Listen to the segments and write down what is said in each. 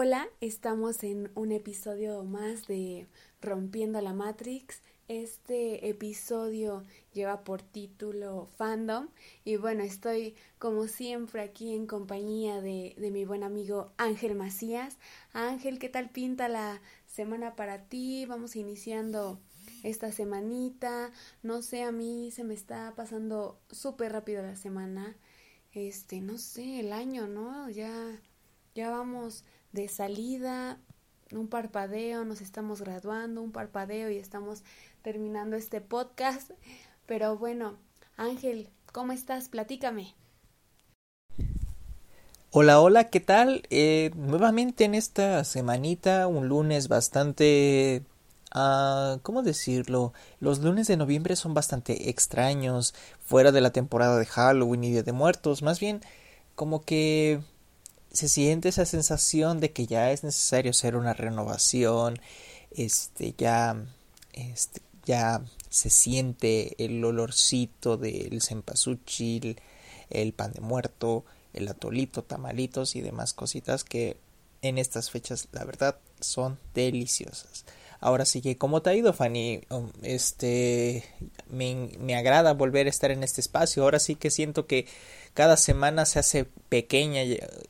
Hola, estamos en un episodio más de Rompiendo la Matrix. Este episodio lleva por título Fandom y bueno, estoy como siempre aquí en compañía de, de mi buen amigo Ángel Macías. Ángel, ¿qué tal pinta la semana para ti? Vamos iniciando esta semanita. No sé, a mí se me está pasando súper rápido la semana. Este, no sé, el año, ¿no? Ya, ya vamos de salida, un parpadeo, nos estamos graduando, un parpadeo y estamos terminando este podcast. Pero bueno, Ángel, ¿cómo estás? Platícame. Hola, hola, ¿qué tal? Eh, nuevamente en esta semanita, un lunes bastante... Uh, ¿Cómo decirlo? Los lunes de noviembre son bastante extraños, fuera de la temporada de Halloween y Día de Muertos, más bien como que se siente esa sensación de que ya es necesario hacer una renovación, este, ya, este, ya se siente el olorcito del cempasúchil, el pan de muerto, el atolito, tamalitos y demás cositas que en estas fechas la verdad son deliciosas. Ahora sí que, ¿cómo te ha ido, Fanny? Um, este, me, me agrada volver a estar en este espacio. Ahora sí que siento que cada semana se hace pequeña,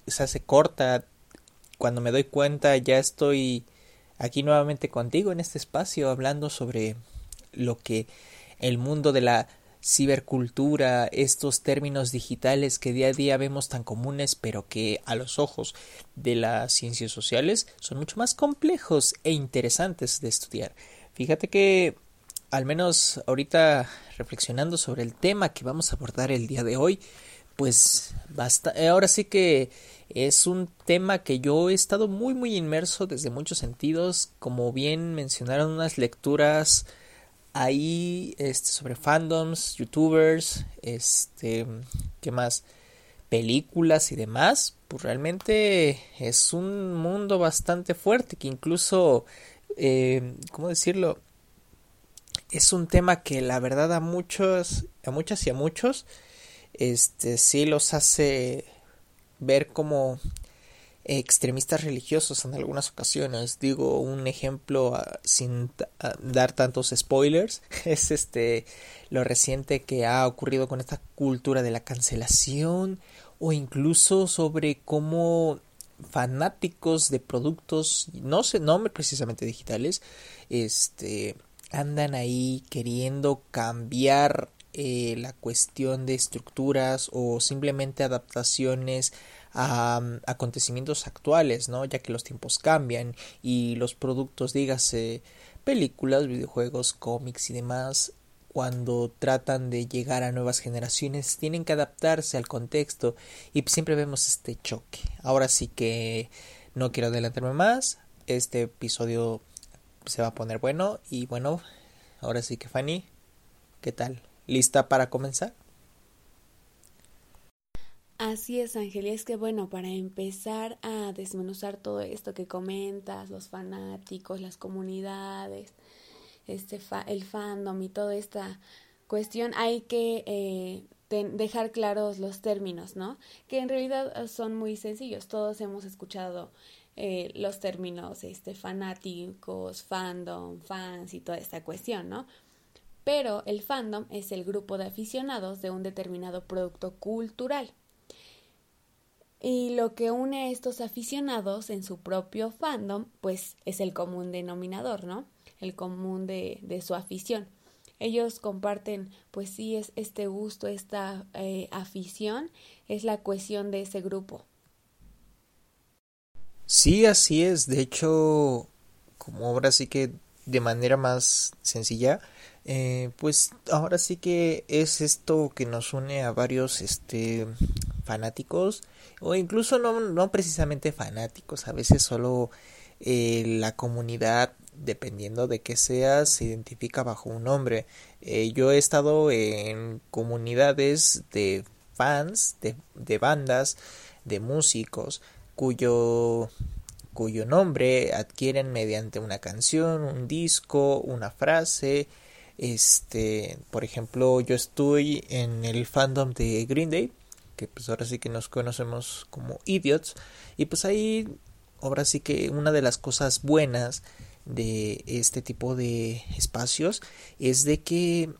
se hace corta. Cuando me doy cuenta ya estoy aquí nuevamente contigo en este espacio hablando sobre lo que el mundo de la cibercultura, estos términos digitales que día a día vemos tan comunes, pero que a los ojos de las ciencias sociales son mucho más complejos e interesantes de estudiar. Fíjate que, al menos ahorita reflexionando sobre el tema que vamos a abordar el día de hoy, pues basta, eh, ahora sí que es un tema que yo he estado muy muy inmerso desde muchos sentidos, como bien mencionaron unas lecturas ahí este, sobre fandoms, youtubers, este, ¿qué más? películas y demás, pues realmente es un mundo bastante fuerte que incluso, eh, ¿cómo decirlo? Es un tema que la verdad a muchos, a muchas y a muchos este sí los hace ver como extremistas religiosos en algunas ocasiones. Digo un ejemplo ah, sin ah, dar tantos spoilers es este lo reciente que ha ocurrido con esta cultura de la cancelación o incluso sobre cómo fanáticos de productos no sé no precisamente digitales este andan ahí queriendo cambiar eh, la cuestión de estructuras o simplemente adaptaciones a mm, acontecimientos actuales, ¿no? Ya que los tiempos cambian y los productos, dígase, películas, videojuegos, cómics y demás, cuando tratan de llegar a nuevas generaciones, tienen que adaptarse al contexto y siempre vemos este choque. Ahora sí que no quiero adelantarme más, este episodio se va a poner bueno y bueno, ahora sí que Fanny, ¿qué tal? ¿Lista para comenzar? Así es, Ángel, y es que bueno, para empezar a desmenuzar todo esto que comentas, los fanáticos, las comunidades, este el fandom y toda esta cuestión, hay que eh, dejar claros los términos, ¿no? Que en realidad eh, son muy sencillos. Todos hemos escuchado eh, los términos este, fanáticos, fandom, fans y toda esta cuestión, ¿no? Pero el fandom es el grupo de aficionados de un determinado producto cultural. Y lo que une a estos aficionados en su propio fandom, pues es el común denominador, ¿no? El común de, su afición. Ellos comparten, pues sí, es este gusto, esta eh, afición, es la cohesión de ese grupo. Sí, así es. De hecho, como ahora sí que de manera más sencilla, eh, pues ahora sí que es esto que nos une a varios este fanáticos o incluso no, no precisamente fanáticos a veces solo eh, la comunidad dependiendo de qué sea se identifica bajo un nombre. Eh, yo he estado en comunidades de fans de, de bandas de músicos cuyo cuyo nombre adquieren mediante una canción un disco una frase este, por ejemplo, yo estoy en el fandom de Green Day, que pues ahora sí que nos conocemos como idiots, y pues ahí ahora sí que una de las cosas buenas de este tipo de espacios es de que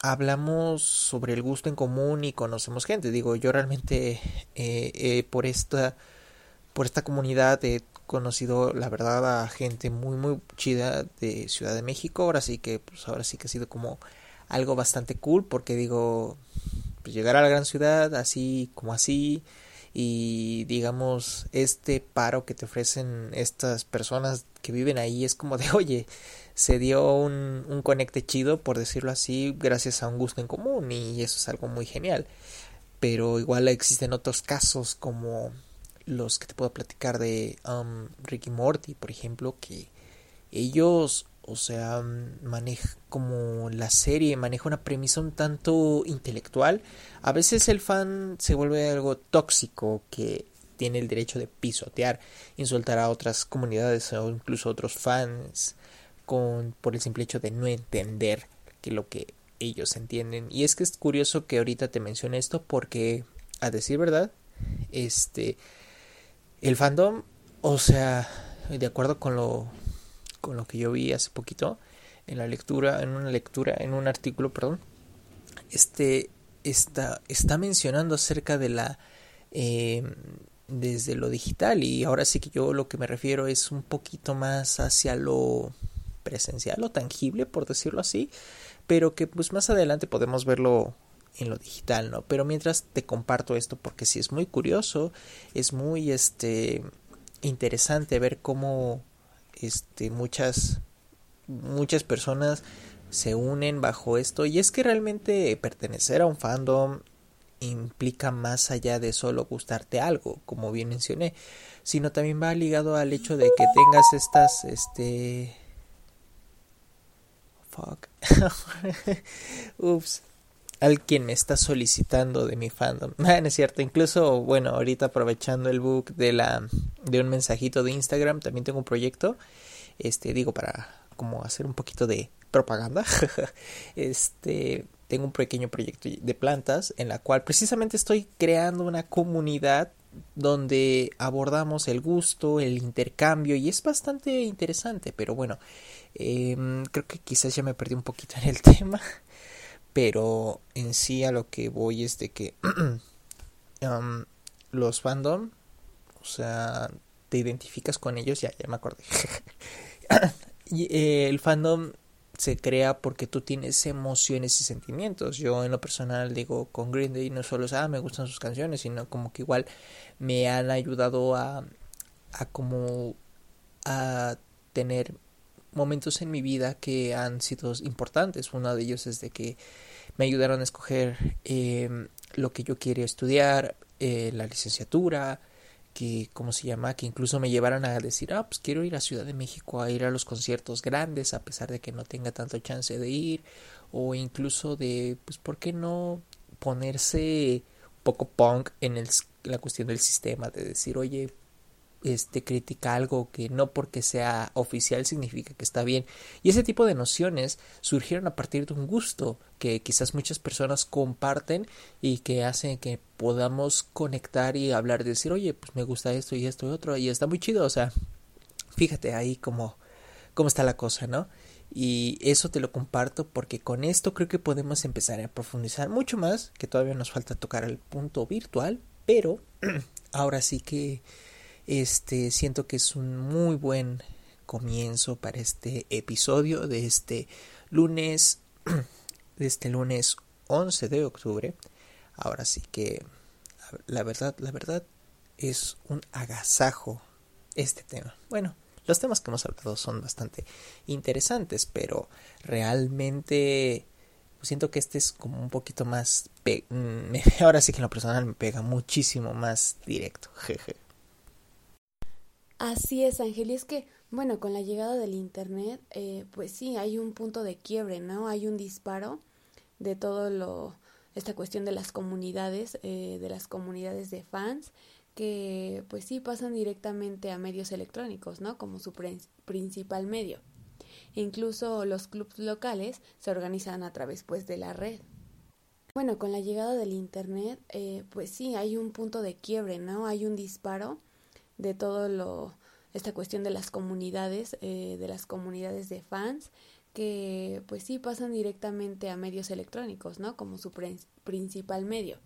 hablamos sobre el gusto en común y conocemos gente. Digo, yo realmente eh, por esta por esta comunidad he conocido la verdad a gente muy muy chida de Ciudad de México. Ahora sí que pues ahora sí que ha sido como algo bastante cool porque digo pues llegar a la gran ciudad así como así y digamos este paro que te ofrecen estas personas que viven ahí es como de oye se dio un, un conecte chido por decirlo así gracias a un gusto en común y eso es algo muy genial pero igual existen otros casos como los que te puedo platicar de um, Ricky Morty por ejemplo que ellos o sea, maneja como la serie maneja una premisa un tanto intelectual. A veces el fan se vuelve algo tóxico que tiene el derecho de pisotear, insultar a otras comunidades o incluso a otros fans con por el simple hecho de no entender que lo que ellos entienden. Y es que es curioso que ahorita te mencione esto porque a decir verdad, este el fandom, o sea, de acuerdo con lo con lo que yo vi hace poquito en la lectura, en una lectura, en un artículo, perdón, este está, está mencionando acerca de la eh, desde lo digital y ahora sí que yo lo que me refiero es un poquito más hacia lo presencial, lo tangible, por decirlo así, pero que pues más adelante podemos verlo en lo digital, ¿no? Pero mientras te comparto esto porque sí es muy curioso, es muy este interesante ver cómo este, muchas, muchas personas se unen bajo esto. Y es que realmente pertenecer a un fandom implica más allá de solo gustarte algo, como bien mencioné, sino también va ligado al hecho de que tengas estas, este, fuck, ups, alguien me está solicitando de mi fandom, ah, no es cierto, incluso, bueno, ahorita aprovechando el book de la, de un mensajito de Instagram, también tengo un proyecto este digo para como hacer un poquito de propaganda. Este tengo un pequeño proyecto de plantas en la cual precisamente estoy creando una comunidad donde abordamos el gusto, el intercambio y es bastante interesante, pero bueno, em, creo que quizás ya me perdí un poquito en el tema, pero en sí a lo que voy es de que los fandom, o sea, te identificas con ellos, ya, ya me acordé. y, eh, el fandom se crea porque tú tienes emociones y sentimientos. Yo en lo personal digo con Green Day no solo es, ah, me gustan sus canciones, sino como que igual me han ayudado a, a como a tener momentos en mi vida que han sido importantes. Uno de ellos es de que me ayudaron a escoger eh, lo que yo quería estudiar, eh, la licenciatura, que, ¿cómo se llama? Que incluso me llevaran a decir, ah, pues quiero ir a Ciudad de México a ir a los conciertos grandes, a pesar de que no tenga tanto chance de ir, o incluso de, pues, ¿por qué no ponerse un poco punk en el, la cuestión del sistema? De decir, oye, este critica algo que no porque sea oficial significa que está bien. Y ese tipo de nociones surgieron a partir de un gusto que quizás muchas personas comparten y que hacen que podamos conectar y hablar, de decir, oye, pues me gusta esto y esto y otro, y está muy chido, o sea, fíjate ahí cómo, cómo está la cosa, ¿no? Y eso te lo comparto porque con esto creo que podemos empezar a profundizar mucho más, que todavía nos falta tocar el punto virtual, pero ahora sí que este siento que es un muy buen comienzo para este episodio de este lunes de este lunes 11 de octubre. Ahora sí que la verdad, la verdad es un agasajo este tema. Bueno, los temas que hemos hablado son bastante interesantes, pero realmente siento que este es como un poquito más ahora sí que en lo personal me pega muchísimo más directo. Jeje. Así es, Ángel, y es que, bueno, con la llegada del Internet, eh, pues sí, hay un punto de quiebre, ¿no? Hay un disparo de todo lo, esta cuestión de las comunidades, eh, de las comunidades de fans, que pues sí pasan directamente a medios electrónicos, ¿no? Como su principal medio. incluso los clubs locales se organizan a través pues de la red. Bueno, con la llegada del Internet, eh, pues sí, hay un punto de quiebre, ¿no? Hay un disparo de todo lo, esta cuestión de las comunidades, eh, de las comunidades de fans, que pues sí pasan directamente a medios electrónicos, ¿no? Como su principal medio.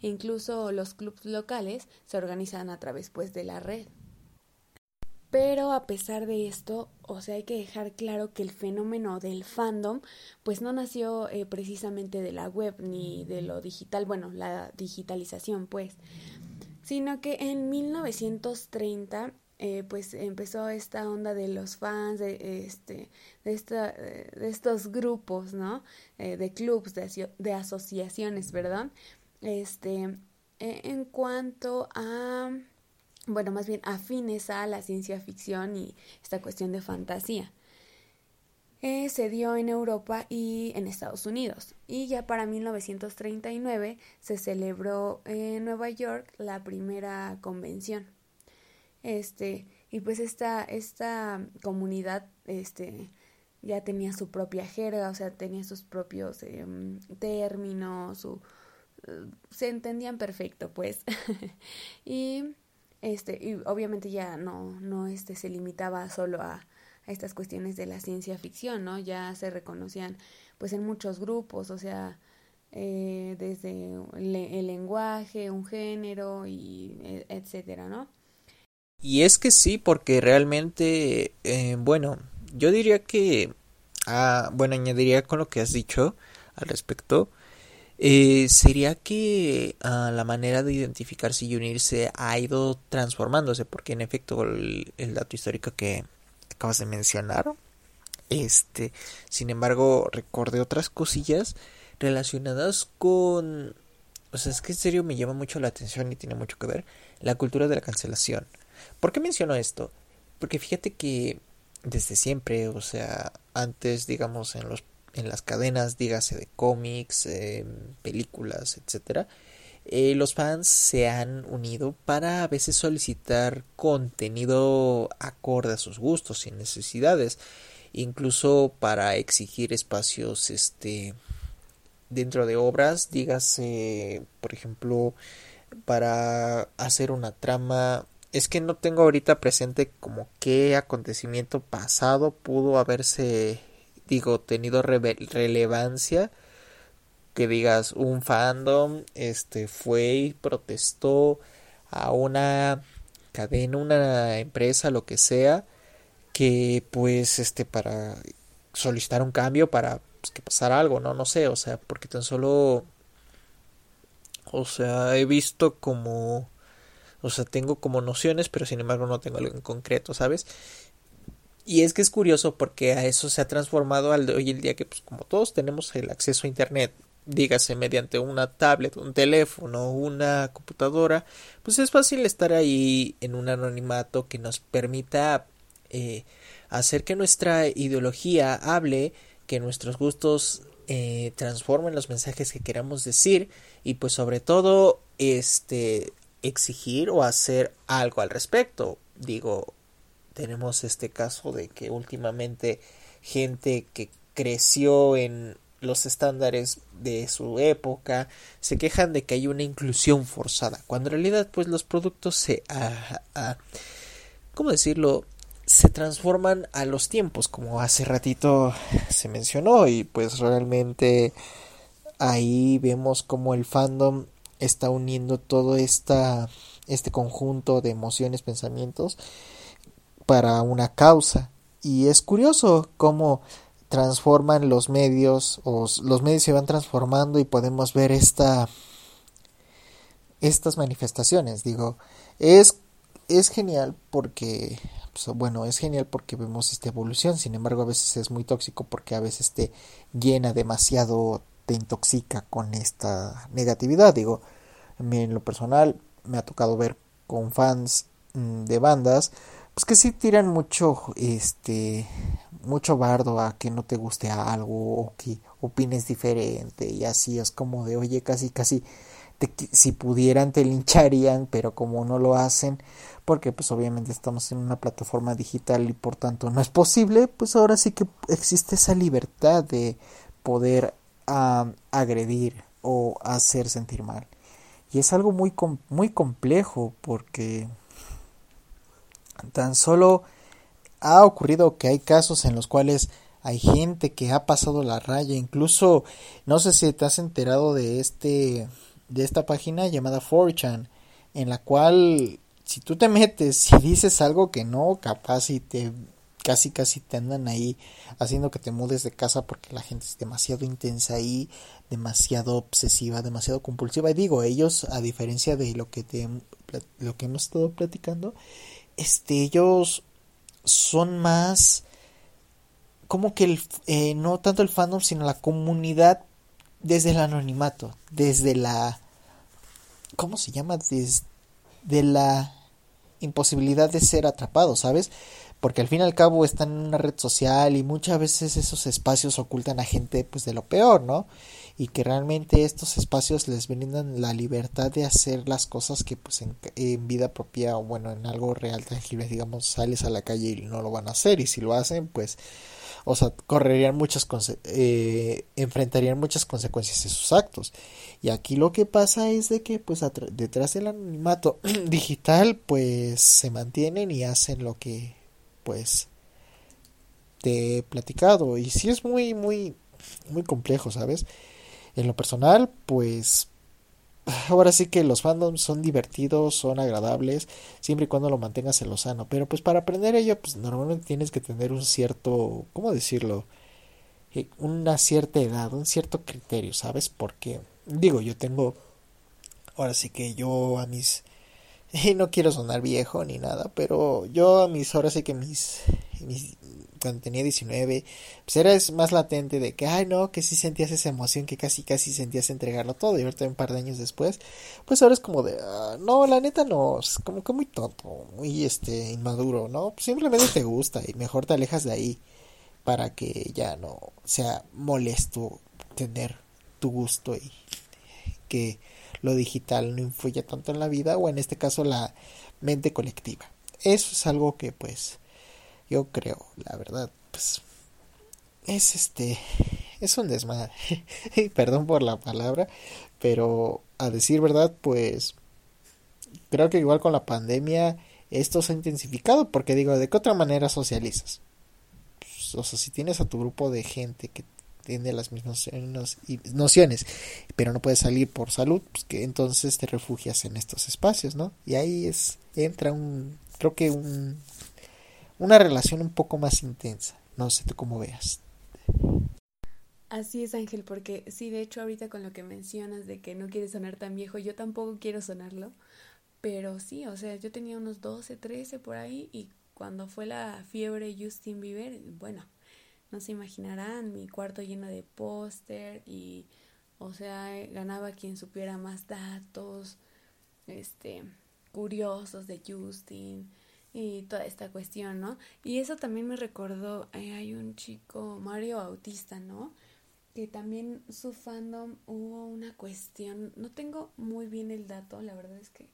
incluso los clubes locales se organizan a través pues de la red. Pero a pesar de esto, o sea, hay que dejar claro que el fenómeno del fandom, pues no nació eh, precisamente de la web ni de lo digital, bueno, la digitalización, pues, sino que en 1930 eh, pues empezó esta onda de los fans, de, este, de, esta, de estos grupos, ¿no? Eh, de clubs, de, de, asociaciones, perdón. Este, e, en cuanto a bueno, más bien afines a la ciencia ficción y esta cuestión de fantasía. Eh, se dio en Europa y en Estados Unidos. Y ya para 1939 se celebró en Nueva York la primera convención. Este, y pues esta, esta comunidad este, ya tenía su propia jerga, o sea, tenía sus propios em, términos, su, eh, se entendían perfecto, pues. y este, y obviamente ya no, no este, se limitaba solo a, estas cuestiones de la ciencia ficción, ¿no? Ya se reconocían pues en muchos grupos, o sea, eh, desde el lenguaje, un género y e, etcétera, ¿no? Y es que sí, porque realmente, eh, bueno, yo diría que, ah, bueno, añadiría con lo que has dicho al respecto, eh, sería que ah, la manera de identificarse y unirse ha ido transformándose, porque en efecto el, dato histórico que acabas de mencionar, este, sin embargo, recordé otras cosillas relacionadas con, o sea, es que en serio me llama mucho la atención y tiene mucho que ver la cultura de la cancelación. ¿Por qué menciono esto? Porque fíjate que desde siempre, o sea, antes, digamos, en los en las cadenas, dígase de cómics, películas, etcétera, eh, los fans se han unido para a veces solicitar contenido acorde a sus gustos y necesidades, incluso para exigir espacios, este, dentro de obras, dígase, por ejemplo, para hacer una trama. Es que no tengo ahorita presente como qué acontecimiento pasado pudo haberse digo, tenido relevancia que digas un fandom este fue y protestó a una cadena, una empresa, lo que sea, que pues este para solicitar un cambio para pues, que pasara algo, no no sé, o sea, porque tan solo o sea, he visto como o sea, tengo como nociones, pero sin embargo no tengo algo en concreto, ¿sabes? Y es que es curioso porque a eso se ha transformado al de hoy en día que pues como todos tenemos el acceso a internet, dígase mediante una tablet, un teléfono, una computadora, pues es fácil estar ahí en un anonimato que nos permita eh, hacer que nuestra ideología hable, que nuestros gustos eh, transformen los mensajes que queramos decir y pues sobre todo este exigir o hacer algo al respecto. Digo, tenemos este caso de que últimamente gente que creció en los estándares de su época se quejan de que hay una inclusión forzada cuando en realidad pues los productos se cómo decirlo se transforman a los tiempos como hace ratito se mencionó y pues realmente ahí vemos como el fandom está uniendo todo esta este conjunto de emociones pensamientos para una causa. Y es curioso cómo transforman los medios o los medios se van transformando y podemos ver esta estas manifestaciones. Digo es es genial porque pues, bueno es genial porque vemos esta evolución sin embargo a veces es muy tóxico porque a veces te llena demasiado te intoxica con esta negatividad. Digo en lo personal me ha tocado ver con fans mm, de bandas pues que sí tiran mucho, este, mucho bardo a que no te guste algo o que opines diferente y así es como de, oye, casi, casi, si pudieran te lincharían, pero como no lo hacen, porque pues obviamente estamos en una plataforma digital y por tanto no es posible, pues ahora sí que existe esa libertad de poder agredir o hacer sentir mal. Y es algo muy, muy complejo porque Tan solo ha ocurrido que hay casos en los cuales hay gente que ha pasado la raya, incluso no sé si te has enterado de este de esta página llamada 4chan en la cual si tú te metes y dices algo que no, capaz y te casi casi te andan ahí haciendo que te mudes de casa porque la gente es demasiado intensa ahí, demasiado obsesiva, demasiado compulsiva. Y digo, ellos a diferencia de lo que te lo que hemos estado platicando, este ellos son más como que el, eh, no tanto el fandom sino la comunidad desde el anonimato, desde la ¿cómo se llama? Desde la imposibilidad de ser atrapado, ¿sabes? Porque al fin y al cabo están en una red social y muchas veces esos espacios ocultan a gente pues de lo peor, ¿no? Y que realmente estos espacios les brindan la libertad de hacer las cosas que pues en, vida propia o bueno en algo real tangible digamos sales a la calle y no lo van a hacer y si lo hacen pues o sea, correrían muchas eh, enfrentarían muchas consecuencias de sus actos. Y aquí lo que pasa es de que pues detrás del anonimato digital pues se mantienen y hacen lo que pues te he platicado y sí es muy muy muy complejo, ¿sabes? En lo personal, pues ahora sí que los fandoms son divertidos, son agradables, siempre y cuando lo mantengas en lo sano. Pero pues para aprender ello, pues normalmente tienes que tener un cierto, ¿cómo decirlo? Eh, una cierta edad, un cierto criterio, ¿sabes? Porque, digo, yo tengo, ahora sí que yo a mis, y no quiero sonar viejo ni nada, pero yo a mis, ahora sí que mis, cuando tenía 19, pues era más latente de que, ay no, que sí sentías esa emoción, que casi casi sentías entregarlo todo, y ahorita un par de años después, pues ahora es como de, ah, no, la neta no, es como que muy tonto, muy este, inmaduro, ¿no? simplemente te gusta y mejor te alejas de ahí para que ya no sea molesto tener tu gusto y que lo digital no influya tanto en la vida o en este caso la mente colectiva. Eso es algo que pues yo creo, la verdad, pues es este, es un desmadre. Perdón por la palabra, pero a decir verdad, pues creo que igual con la pandemia esto se ha intensificado, porque digo, ¿de qué otra manera socializas? Pues, o sea, si tienes a tu grupo de gente que tiene las mismas nociones, pero no puedes salir por salud, pues que entonces te refugias en estos espacios, ¿no? Y ahí es entra un creo que un una relación un poco más intensa. No sé tú cómo veas. Así es, Ángel, porque sí, de hecho, ahorita con lo que mencionas de que no quieres sonar tan viejo, yo tampoco quiero sonarlo, pero sí, o sea, yo tenía unos 12, 13 por ahí y cuando fue la fiebre Justin Bieber, bueno, no se imaginarán, mi cuarto lleno de póster y, o sea, ganaba quien supiera más datos, este, curiosos de Justin, y toda esta cuestión, ¿no? Y eso también me recordó, eh, hay un chico, Mario Autista, ¿no? Que también su fandom hubo una cuestión, no tengo muy bien el dato, la verdad es que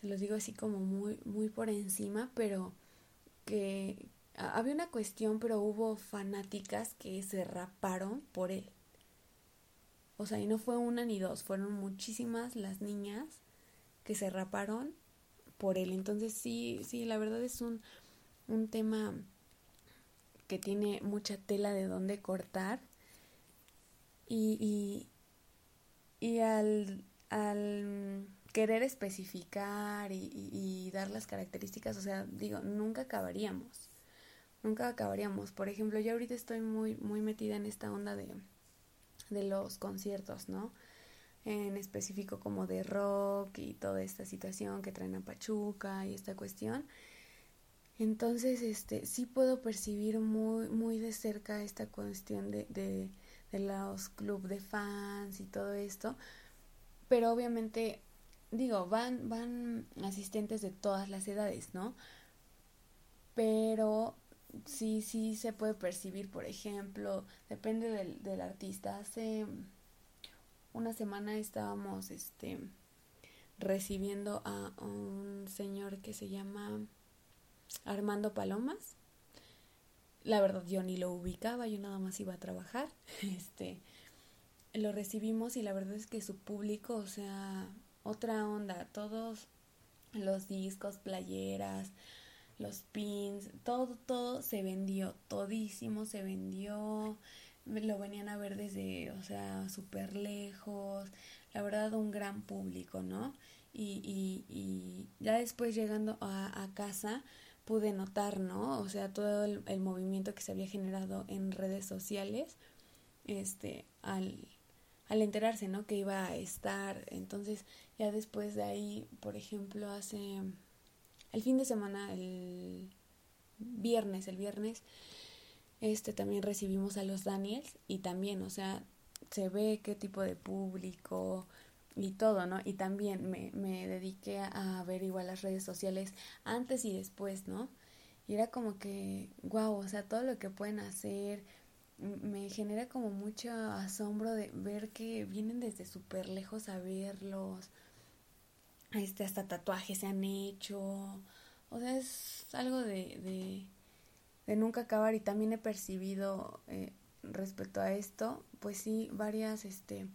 se los digo así como muy, muy por encima, pero que había una cuestión, pero hubo fanáticas que se raparon por él. O sea, y no fue una ni dos, fueron muchísimas las niñas que se raparon por él. Entonces sí, sí, la verdad es un, un tema que tiene mucha tela de dónde cortar. Y, y, al, al querer especificar y, dar las características, o sea, digo, nunca acabaríamos. Nunca acabaríamos. Por ejemplo, yo ahorita estoy muy, muy metida en esta onda de, de los conciertos, ¿no? en específico como de rock y toda esta situación que traen a Pachuca y esta cuestión. Entonces, este, sí puedo percibir muy, muy de cerca esta cuestión de, de, los clubes de fans y todo esto. Pero obviamente, digo, van, van asistentes de todas las edades, ¿no? Pero sí, sí se puede percibir, por ejemplo, depende del, del artista. Hace una semana estábamos este recibiendo a un señor que se llama Armando Palomas. La verdad yo ni lo ubicaba, yo nada más iba a trabajar. Este lo recibimos y la verdad es que su público, o sea, otra onda, todos los discos, playeras, los pins, todo, todo se vendió, todísimo se vendió, lo venían a ver desde, o sea, súper lejos, la verdad un gran público, ¿no? Y, y, y ya después llegando a, a, casa pude notar, ¿no? O sea, todo el, el, movimiento que se había generado en redes sociales, este, al, al enterarse, ¿no? Que iba a estar, entonces ya después de ahí, por ejemplo, hace el fin de semana, el viernes, el viernes, este también recibimos a los Daniels y también, o sea, se ve qué tipo de público y todo, ¿no? Y también me, me dediqué a ver igual las redes sociales antes y después, ¿no? Y era como que, wow, o sea, todo lo que pueden hacer, me genera como mucho asombro de ver que vienen desde súper lejos a verlos, este, hasta tatuajes se han hecho, o sea, es algo de, de, nunca acabar y también he percibido eh, respecto a esto, pues sí, varias, este,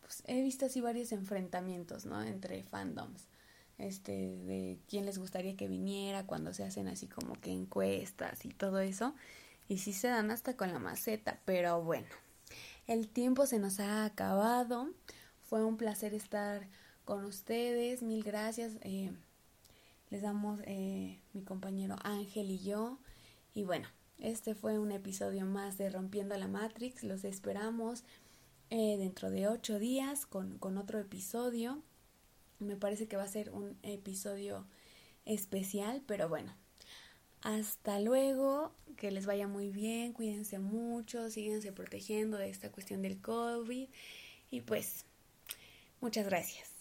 pues he visto así varios enfrentamientos, ¿no? Entre fandoms, este, de quién les gustaría que viniera cuando se hacen así como que encuestas y todo eso, y sí se dan hasta con la maceta, pero bueno, el tiempo se nos ha acabado, fue un placer estar con ustedes. Mil gracias. Eh, les damos eh, mi compañero Ángel y yo. Y bueno, este fue un episodio más de Rompiendo la Matrix. Los esperamos eh, dentro de ocho días con, con otro episodio. Me parece que va a ser un episodio especial, pero bueno. Hasta luego, que les vaya muy bien, cuídense mucho, síganse protegiendo de esta cuestión del COVID y pues muchas gracias.